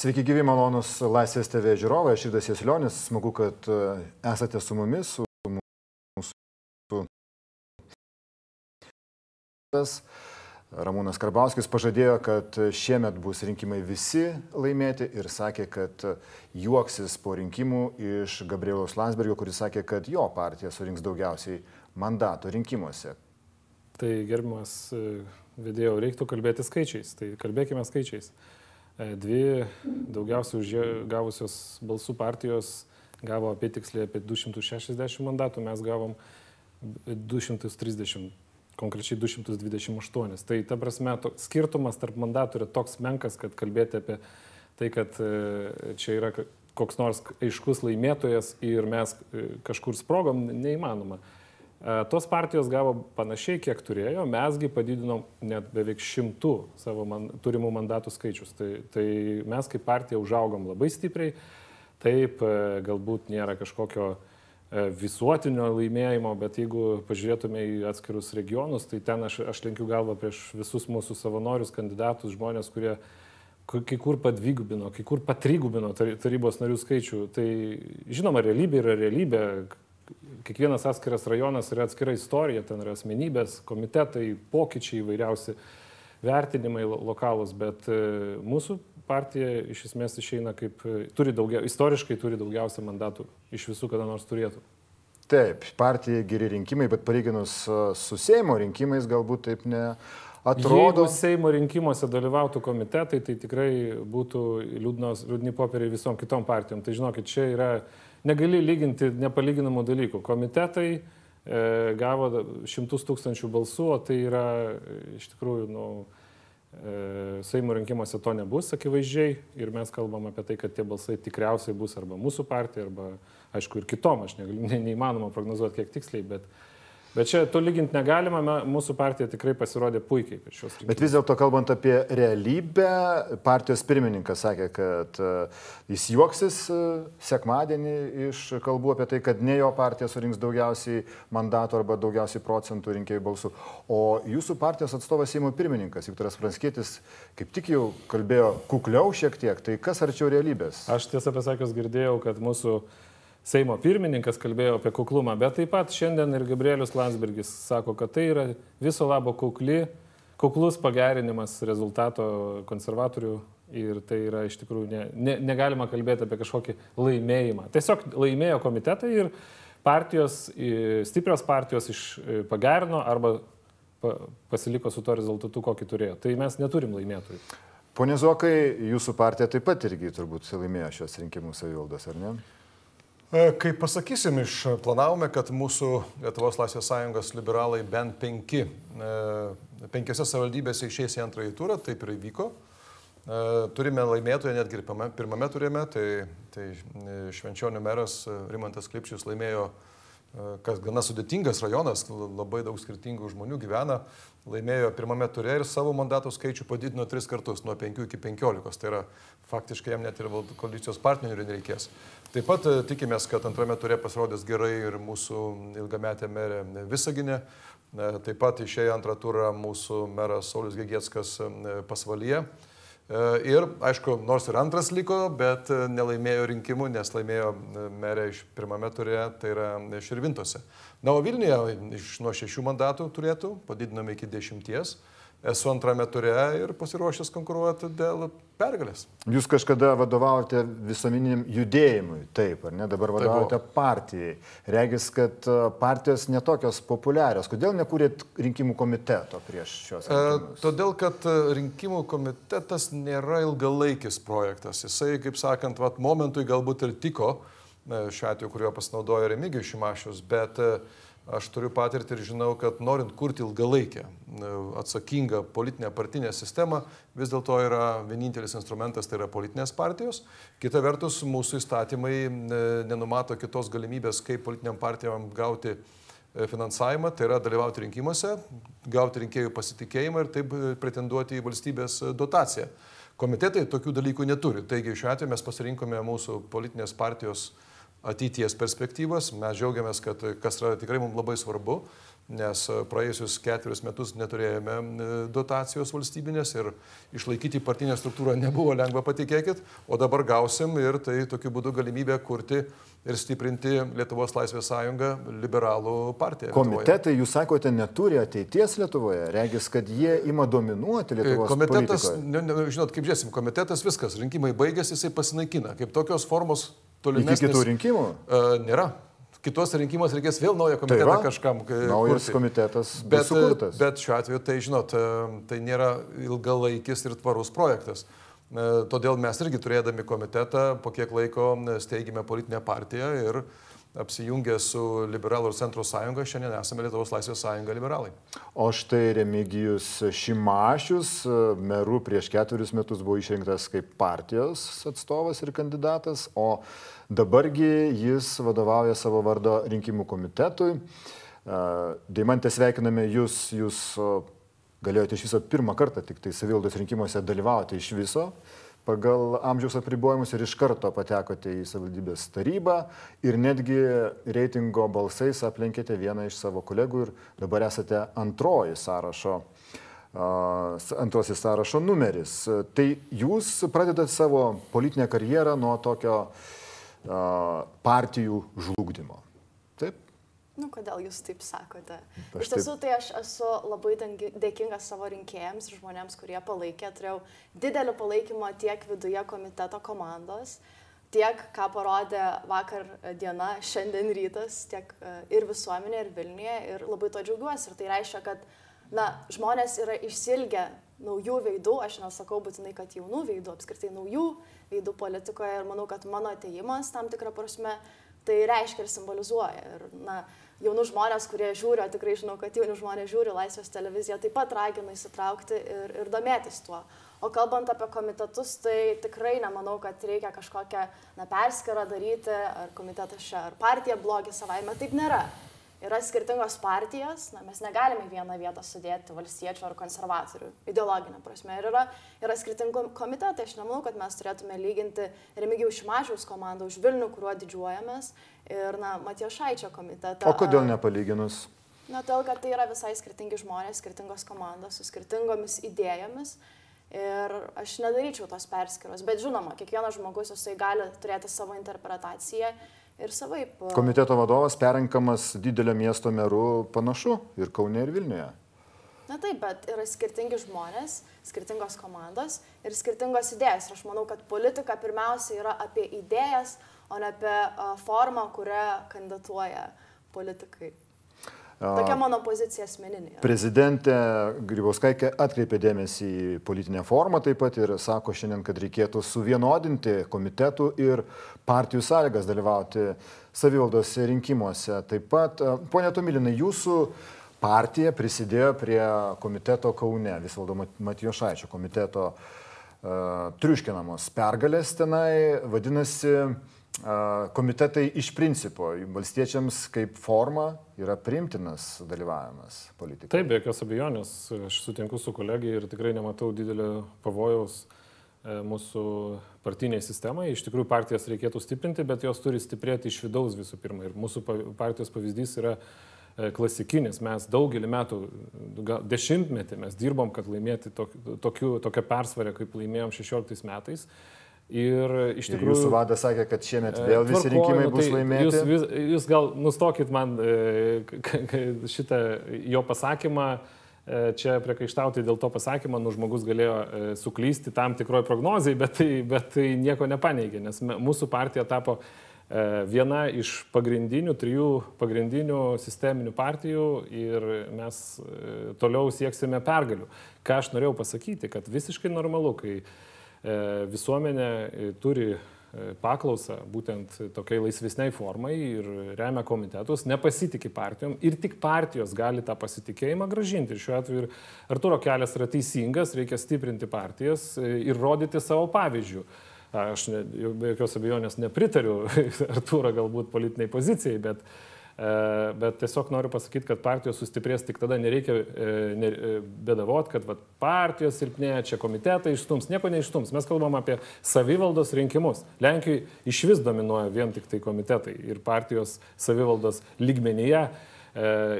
Sveiki gyvi malonus Laisvės TV žiūrovai, aš Irdas Jesilionis, smagu, kad e, esate su mumis, su mūsų. Ramūnas Karbauskis pažadėjo, kad šiemet bus rinkimai visi laimėti ir sakė, kad juoksis po rinkimų iš Gabrieliaus Landsbergio, kuris sakė, kad jo partija surinks daugiausiai mandatų rinkimuose. Tai gerbimas e, vedėjau, reiktų kalbėti skaičiais, tai kalbėkime skaičiais. E, dvi daugiausiai gavusios balsų partijos gavo apie tiksliai apie 260 mandatų, mes gavom 230, konkrečiai 228. Tai ta prasme, skirtumas tarp mandatų yra toks menkas, kad kalbėti apie tai, kad e, čia yra koks nors aiškus laimėtojas ir mes e, kažkur sprogom, neįmanoma. Tos partijos gavo panašiai, kiek turėjo, mesgi padidinom net beveik šimtų savo man, turimų mandatų skaičius. Tai, tai mes kaip partija užaugom labai stipriai, taip e, galbūt nėra kažkokio e, visuotinio laimėjimo, bet jeigu pažiūrėtume į atskirus regionus, tai ten aš, aš lenkiu galvą prieš visus mūsų savanorius, kandidatus, žmonės, kurie kai kur padvigubino, kai kur patrigubino tarybos narių skaičių. Tai žinoma, realybė yra realybė, kiekvienas atskiras rajonas yra atskira istorija, ten yra asmenybės, komitetai, pokyčiai įvairiausi, vertinimai lokalus, bet e, mūsų partija iš esmės išeina kaip, e, turi daugia, istoriškai turi daugiausia mandatų iš visų, kada nors turėtų. Taip, partija geri rinkimai, bet palyginus e, su Seimo rinkimais galbūt taip ne. Atrodo. Jeigu Seimo rinkimuose dalyvautų komitetai, tai tikrai būtų liūdnos, liūdni popieriai visom kitom partijom. Tai žinokit, čia yra negali lyginti nepalyginamų dalykų. Komitetai e, gavo šimtus tūkstančių balsų, o tai yra e, iš tikrųjų, nu, e, Seimo rinkimuose to nebus akivaizdžiai ir mes kalbam apie tai, kad tie balsai tikriausiai bus arba mūsų partija, arba aišku ir kitom, aš negaliu, ne, neįmanoma prognozuoti kiek tiksliai, bet Bet čia to lyginti negalima, mūsų partija tikrai pasirodė puikiai per šios rinkimus. Bet vis dėlto kalbant apie realybę, partijos pirmininkas sakė, kad e, jis juoksis e, sekmadienį iš kalbų apie tai, kad ne jo partija surinks daugiausiai mandatų arba daugiausiai procentų rinkėjų balsų. O jūsų partijos atstovas Seimo pirmininkas, Viktoras Pranskėtis, kaip tik jau kalbėjo kukliau šiek tiek, tai kas arčiau realybės? Aš tiesą pasakius girdėjau, kad mūsų Seimo pirmininkas kalbėjo apie kuklumą, bet taip pat šiandien ir Gabrielius Landsbergis sako, kad tai yra viso labo kukli, kuklus pagerinimas rezultato konservatorių ir tai yra iš tikrųjų ne, ne, negalima kalbėti apie kažkokį laimėjimą. Tiesiog laimėjo komitetai ir partijos, stiprios partijos iš pagerino arba pasiliko su to rezultatu, kokį turėjo. Tai mes neturim laimėtojų. Pone Zokai, jūsų partija taip pat irgi turbūt laimėjo šios rinkimus savivaldos, ar ne? E, kaip pasakysim, išplanavome, kad mūsų Lietuvos Laisvės sąjungos liberalai bent penki, e, penkiose savivaldybėse išeis į antrąjį turą, taip ir įvyko. E, turime laimėtoją, netgi ir pirmame turėjome, tai, tai Švenčionių meras Rimantas Klipčius laimėjo kas gana sudėtingas rajonas, labai daug skirtingų žmonių gyvena, laimėjo pirmame turė ir savo mandatų skaičių padidino tris kartus, nuo 5 iki 15. Tai yra faktiškai jam net ir koalicijos partnerių nereikės. Taip pat e, tikimės, kad antrame turė pasirodys gerai ir mūsų ilgametė merė Visaginė. E, taip pat išėjo antrą turą mūsų meras Saulis Gegieckas e, pasvalyje. Ir, aišku, nors ir antras liko, bet nelaimėjo rinkimų, nes laimėjo merė iš pirmame turė, tai yra Širvintose. Na, o Vilniuje iš nuo šešių mandatų turėtų, padidinome iki dešimties esu antrame ture ir pasiruošęs konkuruoti dėl pergalės. Jūs kažkada vadovavote visuomeniniam judėjimui, taip, ar ne? Dabar vadovaujate taip, partijai. Regis, kad e, partijos netokios populiarios. Kodėl nekūrėt rinkimų komiteto prieš šios? E? E, todėl, kad rinkimų komitetas nėra ilgalaikis projektas. Jisai, kaip sakant, vat, momentui galbūt ir tiko, e, šiuo atveju, kuriuo pasinaudojo Remigijus Šimašius, bet uh, Aš turiu patirtį ir žinau, kad norint kurti ilgalaikę, atsakingą politinę partinę sistemą, vis dėlto yra vienintelis instrumentas, tai yra politinės partijos. Kita vertus, mūsų įstatymai nenumato kitos galimybės, kaip politiniam partijom gauti e, finansavimą, tai yra dalyvauti rinkimuose, gauti rinkėjų pasitikėjimą ir taip e, pretenduoti į valstybės e, dotaciją. Komitetai tokių dalykų neturi. Taigi šiuo atveju mes pasirinkome mūsų politinės partijos ateities perspektyvas. Mes džiaugiamės, kad kas yra tikrai mums labai svarbu, nes praėjusius ketverius metus neturėjome dotacijos valstybinės ir išlaikyti partinę struktūrą nebuvo lengva, patikėkit, o dabar gausim ir tai tokiu būdu galimybę kurti ir stiprinti Lietuvos Laisvės sąjungą, liberalų partiją. Komitetai, jūs sakote, neturi ateities Lietuvoje. Regis, kad jie ima dominuoti Lietuvos komitetas. Ne, ne, žinot, kaip žiūrėsim, komitetas viskas, rinkimai baigėsi, jisai pasinaikina. Kaip tokios formos tolimesnės. Iki kitų rinkimų? Uh, nėra. Kituose rinkimuose reikės vėl naują komitetą tai va, kažkam. Naujas kurti. komitetas. Bet, sukurtas. bet šiuo atveju tai, žinot, tai nėra ilgalaikis ir tvarus projektas. E, todėl mes irgi turėdami komitetą po kiek laiko steigėme politinę partiją ir apsijungę su Liberalų ir Centro sąjunga, šiandien esame Lietuvos Laisvės sąjunga liberalai. O štai Remigijus Šimašius, e, meru prieš ketverius metus buvo išrinktas kaip partijos atstovas ir kandidatas, o dabargi jis vadovauja savo vardo rinkimų komitetui. E, Deimantė sveikiname jūs, jūs galėjote iš viso pirmą kartą tik tai savivaldos rinkimuose dalyvauti iš viso pagal amžiaus apribojimus ir iš karto patekote į savivaldybės tarybą ir netgi reitingo balsais aplenkėte vieną iš savo kolegų ir dabar esate antroji sąrašo, antrosis sąrašo numeris. Tai jūs pradedate savo politinę karjerą nuo tokio partijų žlugdymo. Nu, kodėl jūs taip sakote? Aš Iš tiesų, tai aš esu labai dėkingas savo rinkėjams ir žmonėms, kurie palaikė. Turėjau didelį palaikymą tiek viduje komiteto komandos, tiek, ką parodė vakar diena, šiandien rytas, tiek e, ir visuomenė, ir Vilniuje. Ir labai to džiaugiuosi. Ir tai reiškia, kad na, žmonės yra išsilgę naujų veidų, aš nesakau būtinai, kad jaunų veidų, apskritai naujų veidų politikoje. Ir manau, kad mano ateimas tam tikrą prasme tai reiškia ir simbolizuoja. Ir, na, jaunų žmonės, kurie žiūri, o tikrai žinau, kad jauni žmonės žiūri Laisvės televiziją, taip pat raginu įsitraukti ir, ir domėtis tuo. O kalbant apie komitetus, tai tikrai nemanau, kad reikia kažkokią na, perskirą daryti, ar komitetas čia, ar partija blogi savaime, taip nėra yra skirtingos partijos, na, mes negalime į vieną vietą sudėti valstiečių ar konservatorių ideologinę prasme. Ir yra, yra skirtingi komitetai, aš nemanau, kad mes turėtume lyginti Remigijaus Šimašiaus komandą už Vilnių, kuriuo didžiuojamės, ir, na, Matijo Šaičio komitetą. O kodėl nepalyginus? Na, todėl, kad tai yra visai skirtingi žmonės, skirtingos komandos, su skirtingomis idėjomis. Ir aš nedaryčiau tos perskiros, bet žinoma, kiekvienas žmogus jisai gali turėti savo interpretaciją ir savaip. Komiteto vadovas perinkamas didelio miesto meru panašu ir Kaune, ir Vilniuje. Na taip, bet yra skirtingi žmonės, skirtingos komandos ir skirtingos idėjas. Ir aš manau, kad politika pirmiausia yra apie idėjas, o ne apie formą, kurią kandidatuoja politikai. Tokia mano pozicija asmeninė. Prezidentė Grybauskaitė atkreipė dėmesį į politinę formą taip pat ir sako šiandien, kad reikėtų suvienodinti komitetų ir partijų sąlygas dalyvauti savivaldos rinkimuose. Taip pat, ponė Tomilinai, jūsų partija prisidėjo prie komiteto Kaune, Visvaldo Matijošaičio komiteto uh, triuškinamos pergalės tenai, vadinasi, komitetai iš principo valstiečiams kaip forma yra primtinas dalyvavimas politikoje. Taip, be jokios abejonės, aš sutinku su kolegiai ir tikrai nematau didelio pavojaus e, mūsų partiniai sistemai. Iš tikrųjų, partijas reikėtų stiprinti, bet jos turi stiprėti iš vidaus visų pirma. Ir mūsų partijos pavyzdys yra e, klasikinis. Mes daugelį metų, gal dešimtmetį mes dirbom, kad laimėti tokiu, tokią persvarę, kaip laimėjom 16 metais. Ir iš tikrųjų... Ir jūsų vadas sakė, kad šiemet e, vėl visi tvarko, rinkimai nu, bus tai laimėti. Jūs, vis, jūs gal nustokit man e, šitą jo pasakymą e, čia priekaištauti dėl to pasakymo, nu žmogus galėjo suklysti tam tikroji prognozijai, bet tai, bet tai nieko nepaneigė, nes mūsų partija tapo viena iš pagrindinių, trijų pagrindinių sisteminių partijų ir mes toliau sieksime pergalių. Ką aš norėjau pasakyti, kad visiškai normalu, kai visuomenė e, turi e, paklausą būtent tokiai laisvesniai formai ir remia komitetus, nepasitikė partijom ir tik partijos gali tą pasitikėjimą gražinti. Ir šiuo atveju ir Arturo kelias yra teisingas, reikia stiprinti partijas ir rodyti savo pavyzdžių. Aš ne, be jokios abejonės nepritariu Arturo galbūt politiniai pozicijai, bet uh, E, bet tiesiog noriu pasakyti, kad partijos sustiprės tik tada, nereikia e, ne, e, bedavot, kad vat, partijos silpnėja, čia komitetai išstums, nieko neišstums. Mes kalbam apie savivaldos rinkimus. Lenkijoje iš vis dominuoja vien tik tai komitetai ir partijos savivaldos lygmenyje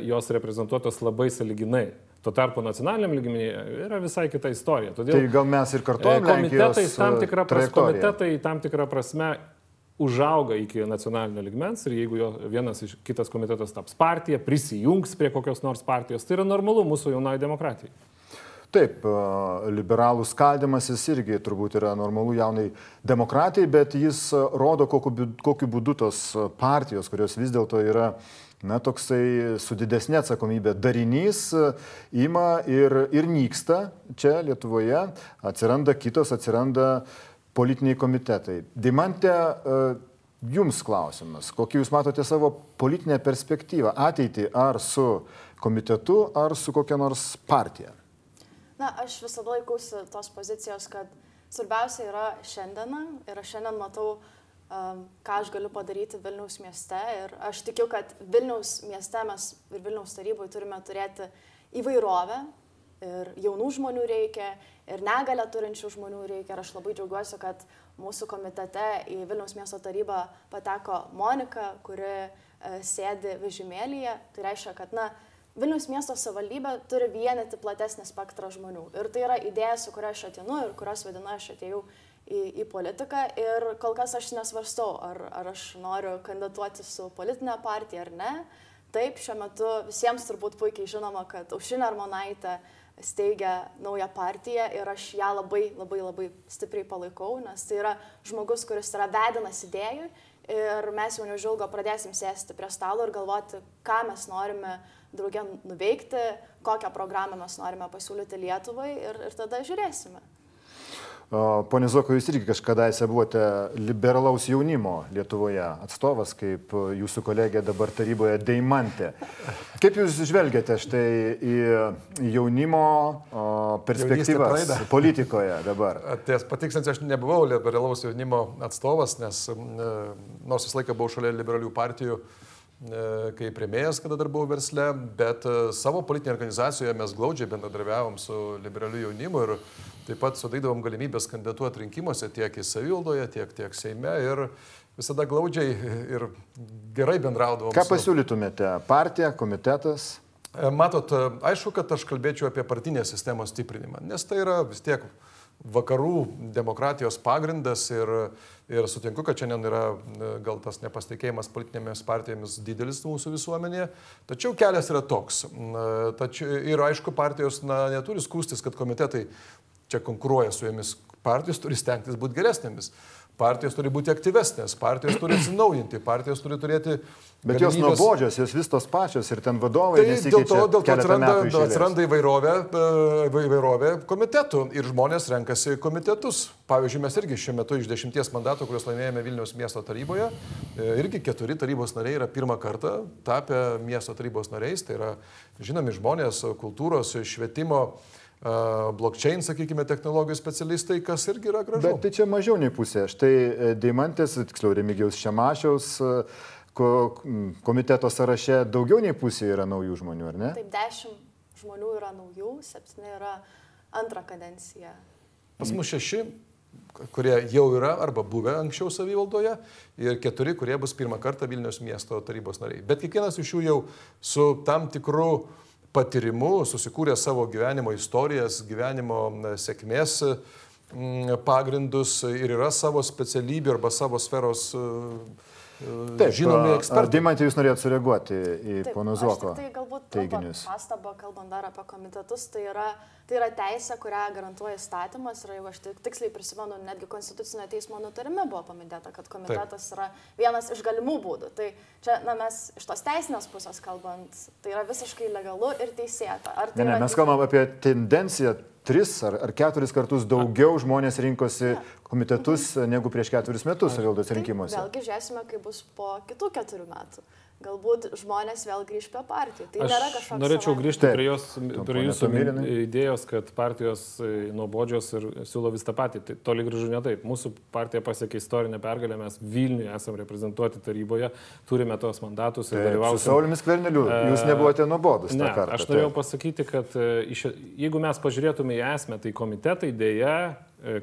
jos reprezentuotos labai saliginai. Tuo tarpu nacionaliniam lygmenyje yra visai kita istorija. Todėl tai gal mes ir kartuojame komitetai tam tikrą, pras, komitetai tam tikrą prasme užauga iki nacionalinio ligmens ir jeigu jo, vienas iš kitas komitetas taps partija, prisijungs prie kokios nors partijos, tai yra normalu mūsų jaunai demokratijai. Taip, liberalų skaldimasis irgi turbūt yra normalu jaunai demokratijai, bet jis rodo, kokiu, kokiu būdu tos partijos, kurios vis dėlto yra na, toksai su didesnė atsakomybė darinys ima ir, ir nyksta čia Lietuvoje, atsiranda kitos, atsiranda politiniai komitetai. Dimantė, jums klausimas, kokį jūs matote savo politinę perspektyvą, ateitį ar su komitetu, ar su kokia nors partija? Na, aš visada laikausi tos pozicijos, kad svarbiausia yra šiandiena ir aš šiandien matau, um, ką aš galiu padaryti Vilniaus mieste ir aš tikiu, kad Vilniaus mieste mes ir Vilniaus taryboje turime turėti įvairovę ir jaunų žmonių reikia, ir negalę turinčių žmonių reikia. Ir aš labai džiaugiuosi, kad mūsų komitete į Vilniaus miesto tarybą pateko Monika, kuri e, sėdi vežimėlyje. Tai reiškia, kad, na, Vilnius miesto savivaldybė turi vienyti platesnį spektrą žmonių. Ir tai yra idėja, su kuria aš atėjau ir kurios vedina aš atėjau į, į politiką. Ir kol kas aš nesvarstau, ar, ar aš noriu kandidatuoti su politinė partija ar ne. Taip, šiuo metu visiems turbūt puikiai žinoma, kad Aušinė Armonaitė steigia naują partiją ir aš ją labai, labai, labai stipriai palaikau, nes tai yra žmogus, kuris yra vedinas idėjų ir mes jau neužilgo pradėsim sėsti prie stalo ir galvoti, ką mes norime draugė nuveikti, kokią programą mes norime pasiūlyti Lietuvai ir, ir tada žiūrėsime. Pone Zoko, jūs irgi kažkada buvote liberalaus jaunimo Lietuvoje atstovas, kaip jūsų kolegė dabar taryboje Deimantė. Kaip jūs žvelgiate štai į jaunimo perspektyvas politikoje dabar? Ties patikslinti, aš nebuvau liberalaus jaunimo atstovas, nes nors visą laiką buvau šalia liberalių partijų, E, kaip premėjas, kada dar buvau versle, bet e, savo politinėje organizacijoje mes glaudžiai bendradarbiavom su liberaliu jaunimu ir taip pat sudarydavom galimybės kandidatuoti rinkimuose tiek į savivaldoje, tiek, tiek Seime ir visada glaudžiai ir gerai bendraudavom. Ką pasiūlytumėte? Partija, komitetas? E, matot, aišku, kad aš kalbėčiau apie partinės sistemos stiprinimą, nes tai yra vis tiek vakarų demokratijos pagrindas ir, ir sutinku, kad šiandien yra e, gal tas nepasitikėjimas politinėmis partijomis didelis mūsų visuomenėje, tačiau kelias yra toks. Tačiau, ir aišku, partijos na, neturi skūstis, kad komitetai čia konkuruoja su jomis, partijos turi stengtis būti geresnėmis. Partijos turi būti aktyvesnės, partijos turi atsinaujinti, partijos turi turėti... Bet galimybės... jos nuobodžios, jos vis tos pačios ir ten vadovai. Tai dėl to, dėl to atsiranda, atsiranda įvairovė, e, įvairovė komitetų ir žmonės renkasi komitetus. Pavyzdžiui, mes irgi šiuo metu iš dešimties mandatų, kuriuos laimėjome Vilniaus miesto taryboje, e, irgi keturi tarybos nariai yra pirmą kartą tapę miesto tarybos nariais. Tai yra žinomi žmonės kultūros, švietimo blockchain, sakykime, technologijų specialistai, kas irgi yra gražu. Bet tai čia mažiau nei pusė. Štai e, Deimantės, tiksliau Remigiaus Šemašiaus komiteto sąraše daugiau nei pusė yra naujų žmonių, ar ne? Taip, dešimt žmonių yra naujų, septyni yra antrą kadenciją. Pas mus šeši, kurie jau yra arba buvę anksčiau savivaldoje ir keturi, kurie bus pirmą kartą Vilnius miesto tarybos nariai. Bet kiekvienas iš jų jau su tam tikru uh, patyrimu, susikūrė savo gyvenimo istorijas, gyvenimo sėkmės pagrindus ir yra savo specialybių arba savo sferos Taip, žinomi ekspertai. Dimantė, jūs norėtumėte sureaguoti į pono Zuoko tai galbūt teiginius. Pastabą, kalbant dar apie komitetus, tai yra, tai yra teisė, kurią garantuoja įstatymas ir jeigu aš tik, tiksliai prisimenu, netgi Konstitucinio teismo nutarime buvo paminėta, kad komitetas Taip. yra vienas iš galimų būdų. Tai čia, na, mes iš tos teisinės pusės kalbant, tai yra visiškai legalu ir teisėta. Tai ne, ne, mes kalbam apie tendenciją tris ar, ar keturis kartus daugiau žmonės rinkosi komitetus negu prieš keturis metus savivaldos rinkimuose. Tai vėlgi žiūrėsime, kaip bus po kitų keturių metų galbūt žmonės vėl grįž prie partijų. Tai Aš nėra kažkoks. Norėčiau grįžti Taip. prie, jos, prie jūsų idėjos, kad partijos e, nuobodžios ir siūlo vis tą patį. Tai toli gražu ne taip. Mūsų partija pasiekė istorinę pergalę, mes Vilniuje esame reprezentuoti taryboje, turime tos mandatus ir dalyvausime. Saulimis Kverneliu, jūs nebuvote nuobodus. Ne, kartą, aš norėjau taip. pasakyti, kad e, iš, jeigu mes pažiūrėtume į esmę, tai komitetai dėja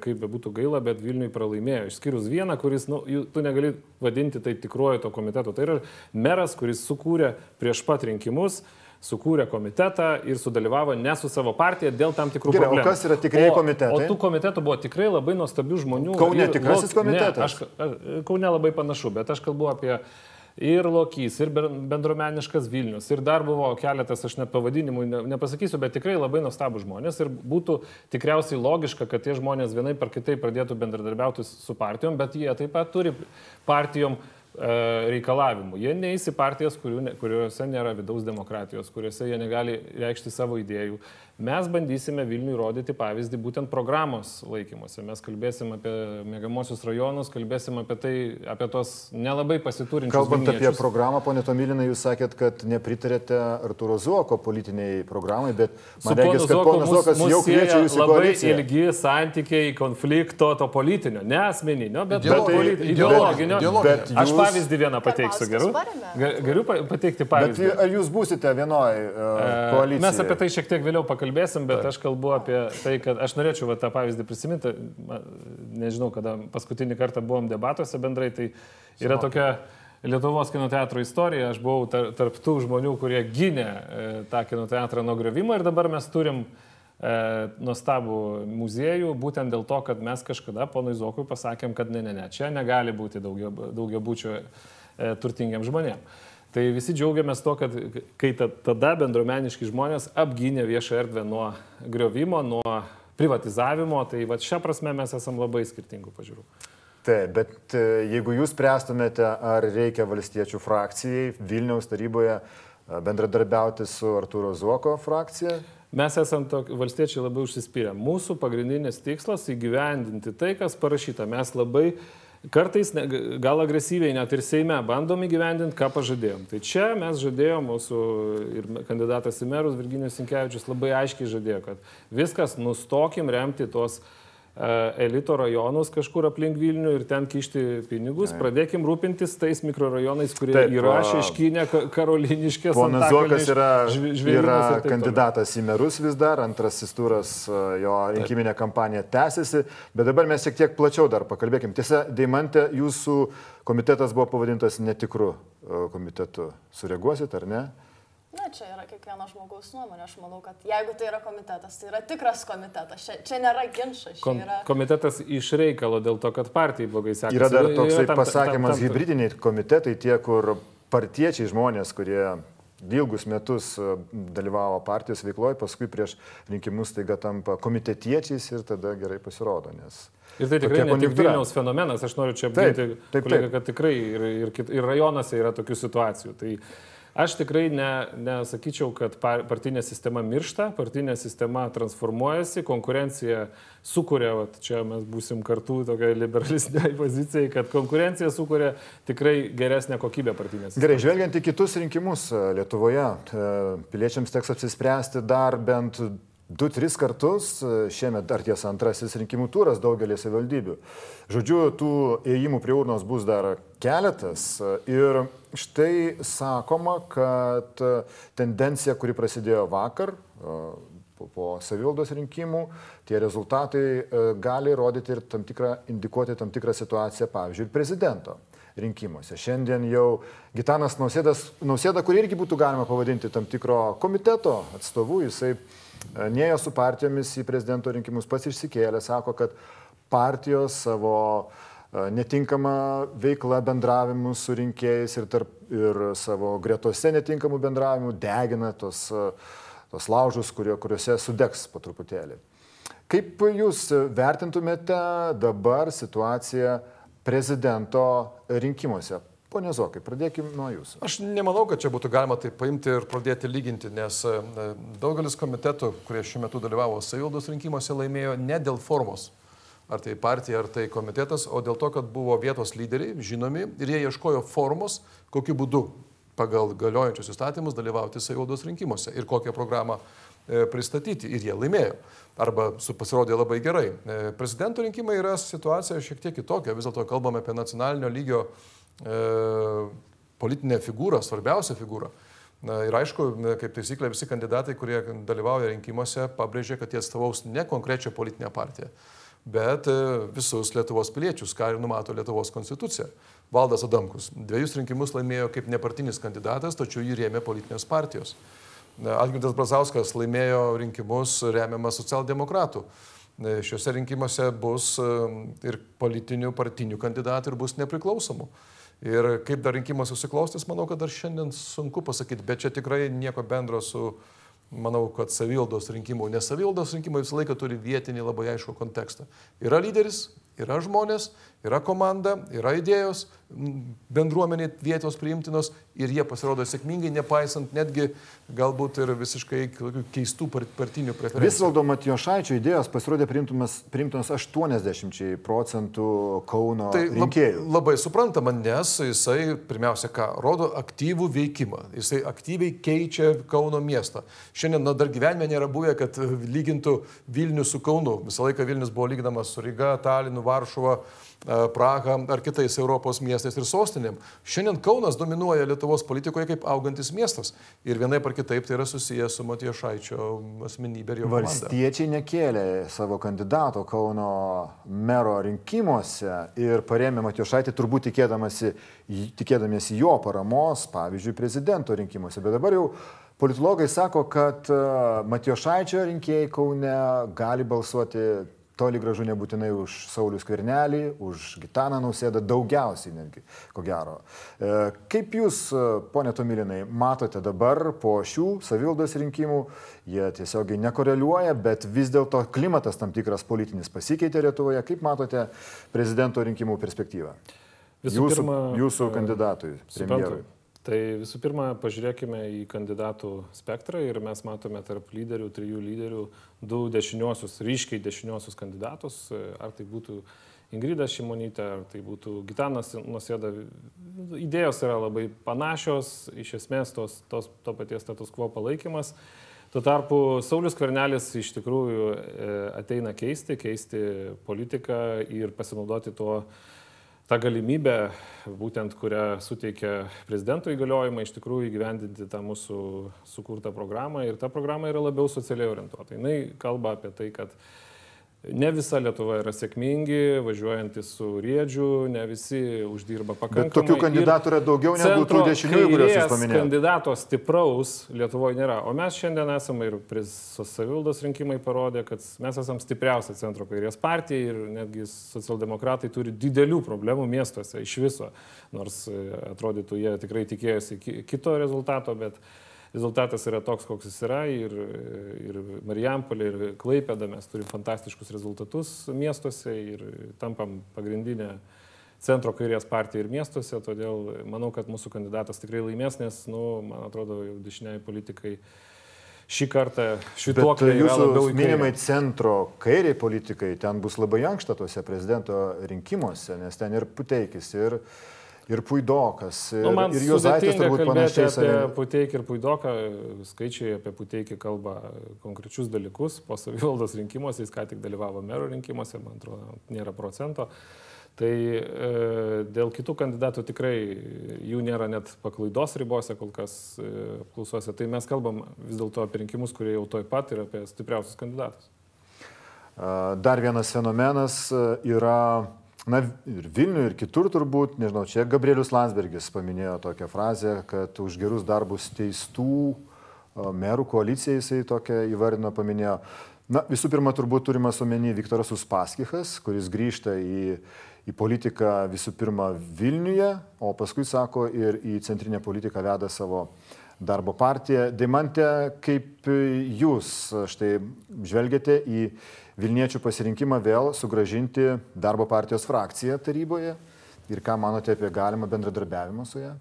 kaip be būtų gaila, bet Vilniui pralaimėjo. Išskyrus vieną, kuris, nu, tu negali vadinti tai tikruoju to komiteto. Tai yra meras, kuris sukūrė prieš pat rinkimus sukūrė komitetą ir sudalyvavo ne su savo partija dėl tam tikrų Gerai, problemų. O kas yra tikrieji komitetai? O tų komitetų buvo tikrai labai nuostabių žmonių. Kaune tikrasis komitetas? Ne, aš, Kaune labai panašu, bet aš kalbu apie ir Lokys, ir bendruomeniškas Vilnius, ir dar buvo keletas, aš net pavadinimų nepasakysiu, bet tikrai labai nuostabų žmonės ir būtų tikriausiai logiška, kad tie žmonės vienai par kitai pradėtų bendradarbiauti su partijom, bet jie taip pat turi partijom E, reikalavimų. Jie neįs į partijas, kuriuose nėra vidaus demokratijos, kuriuose jie negali reikšti savo idėjų. Mes bandysime Vilniui rodyti pavyzdį būtent programos laikymuose. Mes kalbėsim apie mėgamosius rajonus, kalbėsim apie tai, apie tos nelabai pasiturinčius. Kalbant vilniečius. apie programą, ponė Tomilinai, jūs sakėt, kad nepritarėte Arturo Zuoko politiniai programai, bet man reikia, kad ponas Zuokas jau kviečia jūs į labai koaliciją. ilgi santykiai konflikto, to politinio, ne asmeninio, bet Ideolo- politi- ideologinio. ideologinio. Bet Aš jūs- pavyzdį vieną pateiksiu. Ga- Galiu pa- pateikti Bet pavyzdį. ar jūs būsite vienoj uh, koalicijoje? Mes apie tai šiek tiek vėliau pakalbėsim, bet aš kalbu apie tai, kad aš norėčiau va, tą pavyzdį prisiminti. Nežinau, kada paskutinį kartą buvom debatuose bendrai, tai yra tokia Lietuvos kino teatro istorija. Aš buvau tar, tarp tų žmonių, kurie gynė e, tą kino teatrą nuo griovimo ir dabar mes turim e, nuostabų muziejų, būtent dėl to, kad mes kažkada ponui Zokui pasakėm, kad ne, ne, ne, čia negali būti daugia, daugia būčio e, turtingiam žmonėm. Tai visi džiaugiamės to, kad kai ta, tada bendruomeniški žmonės apgynė viešą erdvę nuo griovimo, nuo privatizavimo, tai va šią prasme mes esame labai skirtingų pažiūrų. Taip, bet e, jeigu jūs spręstumėte, ar reikia valstiečių frakcijai Vilniaus taryboje e, bendradarbiauti su Arturo Zuoko frakcija, Mes esame tok- valstiečiai labai užsispyrę. Mūsų pagrindinis tikslas įgyvendinti tai, kas parašyta. Mes labai kartais gal agresyviai net ir Seime bandom įgyvendinti, ką pažadėjom. Tai čia mes žadėjom, mūsų ir kandidatas į merus Virginijus Sinkevičius labai aiškiai žadėjo, kad viskas nustokim remti tos e, elito rajonus kažkur aplink Vilnių ir ten kišti pinigus, pradėkim rūpintis tais mikrorajonais, kurie Taip, yra Šeškinė, Ka- Karoliniškė, Ponas Zuokas yra, yra taip kandidatas į merus vis dar, antrasis turas e, jo rinkiminė kampanija tęsiasi, bet dabar mes šiek tiek plačiau dar pakalbėkim. Tiesa, Deimantė, jūsų komitetas buvo pavadintas netikru e, komitetu. Sureaguosit ar ne? Na, čia yra kiekvieno žmogaus nuomonė. Aš manau, kad jeigu tai yra komitetas, tai yra tikras komitetas. Čia, čia nėra ginčas. Čia Kom, yra... komitetas iš reikalo dėl to, kad partijai blogai sekasi. Yra dar Yra toksai tam- pasakymas, tam- tam- hybridiniai komitetai, tie, kur partiečiai žmonės, kurie ilgus metus e, dalyvavo partijos veikloje, paskui prieš rinkimus taiga tampa komitetiečiais ir tada gerai pasirodo, nes Ir tai tikrai ne tik. Vilniaus fenomenas, aš noriu čia Taip, apginti, taip, kolegą, taip. kad tikrai ir, ir, ir rajonuose yra tokių situacijų. Tai aš tikrai ne, nesakyčiau, kad par- partinė sistema miršta, partinė sistema transformuojasi, konkurencija sukuria, vat, čia mes būsim kartu tokia liberalistinė pozicija, kad konkurencija sukuria tikrai geresnę kokybę partinės. Gerai, žvelgiant į kitus rinkimus e, Lietuvoje, e, piliečiams teks apsispręsti dar bent 2-3 kartus, e, šiemet dar tiesa antrasis rinkimų turas daugelį savivaldybių. Žodžiu, tų ėjimų prie urnos bus dar keletas ir štai sakoma, kad e, tendencija, kuri prasidėjo vakar, e, po, savivaldos rinkimų, tie rezultatai gali rodyti ir tam tikrą, indikuoti tam tikrą situaciją, pavyzdžiui, ir prezidento rinkimuose. Šiandien jau Gitanas Nausėdas, Nausėda, kurį irgi būtų galima pavadinti tam tikro komiteto atstovu, jisai e, neėjo su partijomis į prezidento rinkimus, pats išsikėlė, sako, kad partijos savo e, netinkamą veiklą bendravimu su rinkėjais ir, tarp, ir savo gretose netinkamų bendravimų degina tos, e, tos laužus, kurio, kuriuose sudegs po truputėlį. Kaip jūs vertintumėte dabar situaciją prezidento rinkimuose? Pone Zokai, pradėkime nuo jūsų. Aš nemanau, kad čia būtų galima tai paimti ir pradėti lyginti, nes e, daugelis komitetų, kurie šiuo metu dalyvavo savivaldos rinkimuose, laimėjo ne dėl formos, ar tai partija, ar tai komitetas, o dėl to, kad buvo vietos lyderiai, žinomi, ir jie ieškojo formos, kokiu būdu pagal galiojančius įstatymus dalyvauti savivaldos rinkimuose ir kokią programą e, pristatyti. Ir jie laimėjo. Arba pasirodė labai gerai. E, Prezidento rinkimai yra situacija šiek tiek kitokia. Vis dėlto kalbame apie nacionalinio lygio e, politinę figūrą, svarbiausią figūrą. Na, ir aišku, kaip taisyklė, visi kandidatai, kurie dalyvauja rinkimuose, pabrėžia, kad jie atstovaus ne konkrečią politinę partiją. bet visus Lietuvos piliečius, ką ir numato Lietuvos konstitucija. Valdas Adamkus dviejus rinkimus laimėjo kaip nepartinis kandidatas, tačiau jį rėmė politinės partijos. Algirdas Brazauskas laimėjo rinkimus remiamas socialdemokratų. Šiuose rinkimuose bus ir politinių partinių kandidatų ir bus nepriklausomų. Ir kaip dar rinkimas susiklostys, manau, kad dar šiandien sunku pasakyti, bet čia tikrai nieko bendro su, manau, kad savildos rinkimų, nes savildos rinkimai visą laiką turi vietinį labai aišku kontekstą. Yra lyderis, yra žmonės, yra komanda, yra idėjos, bendruomenė vietos priimtinos ir jie pasirodo sėkmingai, nepaisant netgi galbūt ir visiškai keistų partinių preferencijų. Visvaldo Matijošaičio idėjos pasirodė priimtinos 80 procentų Kauno tai rinkėjų. Lab, labai suprantama, nes jisai pirmiausia ką rodo aktyvų veikimą. Jisai aktyviai keičia Kauno miestą. Šiandien na, dar gyvenime nėra buvę, kad lygintų Vilnių su Kaunu. Visą laiką Vilnius buvo lyginamas su Ryga, Talinu, Varšuva. E, Praha ar kitais Europos miestais ir sostinėm. Šiandien Kaunas dominuoja Lietuvos politikoje kaip augantis miestas. Ir vienaip ar kitaip tai yra susijęs su Matija Šaičio asmenybė ir jo komanda. Valstiečiai nekėlė savo kandidato Kauno mero rinkimuose ir paremė Matija Šaitį turbūt tikėdamasi, tikėdamiesi jo paramos, pavyzdžiui, prezidento rinkimuose. Bet dabar jau politologai sako, kad e, Matijo Šaičio rinkėjai Kaune gali balsuoti toli gražu nebūtinai už Saulius Kvernelį, už Gitaną Nausėdą, daugiausiai netgi, ko gero. E, kaip jūs, e, ponė Tomilinai, matote dabar po šių savildos rinkimų, jie tiesiogiai nekoreliuoja, bet vis dėlto klimatas tam tikras politinis pasikeitė Lietuvoje. Kaip matote prezidento rinkimų perspektyvą? Visų jūsų, pirma, jūsų kandidatui, premjerui. Tai visų pirma, pažiūrėkime į kandidatų spektrą ir mes matome tarp lyderių, trijų lyderių, du dešiniosius, ryškiai dešiniosius kandidatus, ar tai būtų Ingrida Šimonytė, ar tai būtų Gitanas Nusėda. Idėjos yra labai panašios, iš esmės tos, tos, to paties status quo palaikymas. Tuo tarpu Saulis Kvernelis iš tikrųjų e, ateina keisti, keisti politiką ir pasinaudoti tuo ta galimybė, būtent kurią suteikia prezidento įgaliojimai, iš tikrųjų įgyvendinti tą mūsų sukurtą programą ir ta programa yra labiau socialiai orientuota. Jis kalba apie tai, kad Ne visa Lietuva yra sėkmingi, važiuojantys su riedžiu, ne visi uždirba pakankamai. Bet tokių kandidatų yra daugiau negu tų dešiniųjų, kuriuos jūs paminėjote. Kandidato stipraus Lietuvoje nėra. O mes šiandien esame ir savivaldos rinkimai parodė, kad mes esame stipriausia centro kairės partija ir netgi socialdemokratai turi didelių problemų miestuose iš viso. Nors e, atrodytų, jie tikrai tikėjosi kito rezultato, bet rezultatas yra toks, koks jis yra ir, ir Marijampolė, ir Klaipėda mes turim fantastiškus rezultatus miestuose ir tampam pagrindinę centro kairės partiją ir miestuose, todėl manau, kad mūsų kandidatas tikrai laimės, nes, nu, man atrodo, jau dešiniai politikai šį kartą atveju. Jūsų minimai centro kairiai politikai, ten bus labai ankšta tuose prezidento rinkimuose, nes ten ir Puteikis, ir ir Puidokas. Ir, nu, man ir Jozaitis turbūt panašiai. Apie. Puteikį ir Puidoką, skaičiai apie Puteikį kalba konkrečius dalykus. Po savivaldos rinkimuose jis ką tik dalyvavo mero rinkimuose, man atrodo, nėra procento. Tai e, dėl kitų kandidatų tikrai jų nėra net paklaidos ribose kol kas e, apklausose. Tai mes kalbam vis dėlto apie rinkimus, kurie jau toj pat ir apie stipriausius kandidatus. Dar vienas fenomenas e, yra Na ir Vilniuje, ir kitur turbūt, nežinau, čia Gabrielius Landsbergis paminėjo tokią frazę, kad už gerus darbus teistų merų koalicija jisai tokią įvardino, paminėjo. Na, visų pirma, turbūt turimas omeny Viktoras Uspaskichas, kuris grįžta į, į politiką visų pirma Vilniuje, o paskui, sako, ir į centrinę politiką veda savo darbo partiją. Deimantė, kaip jūs štai žvelgiate į Vilniečių pasirinkimą vėl sugražinti darbo partijos frakciją taryboje ir ką manote apie galimą bendradarbiavimą su ją?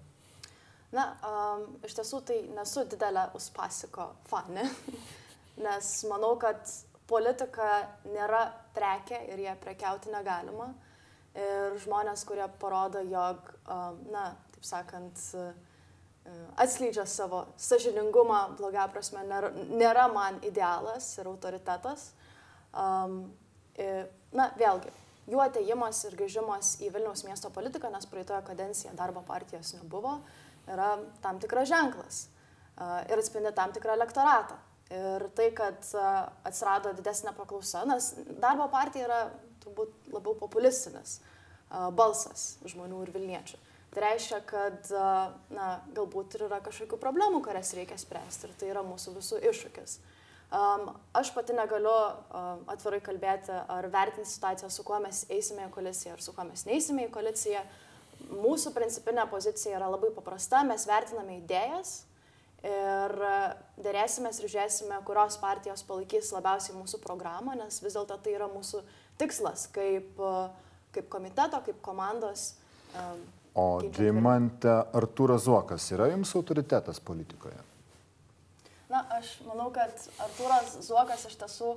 Na, um, iš tiesų tai nesu didelė Uspasiko fane, nes manau, kad politika nėra prekė ir ją prekiauti negalima. Ir žmonės, kurie parodo, jog, um, na, taip sakant, atskleidžia savo sažiningumą, blogia prasme, nėra, nėra man idealas ir autoritetas. Um, na, vėlgi, jų ateimas ir grįžimas į Vilniaus miesto politiką, nes praeitoje kadencijoje darbo partijos nebuvo, yra tam tikras ženklas uh, ir atspindi tam tikrą elektoratą. Ir tai, kad uh, atsirado didesnė paklausa, nes darbo partija yra turbūt labiau populistinis balsas žmonių ir Vilniečių. Tai reiškia, kad na, galbūt ir yra kažkokių problemų, kurias reikia spręsti ir tai yra mūsų visų iššūkis. Um, aš pati negaliu um, atvirai kalbėti ar vertinti situaciją, su kuo mes eisime į koaliciją ar su kuo mes neįsime į koaliciją. Mūsų principinė pozicija yra labai paprasta, mes vertiname idėjas ir dėrėsimės ir žiūrėsime, kurios partijos palaikys labiausiai mūsų programą, nes vis dėlto tai yra mūsų tikslas kaip, kaip komiteto, kaip komandos. Um, o Dimante Artūras Zuokas yra jums autoritetas politikoje? Na, aš manau, kad Artūras Zuokas iš tiesų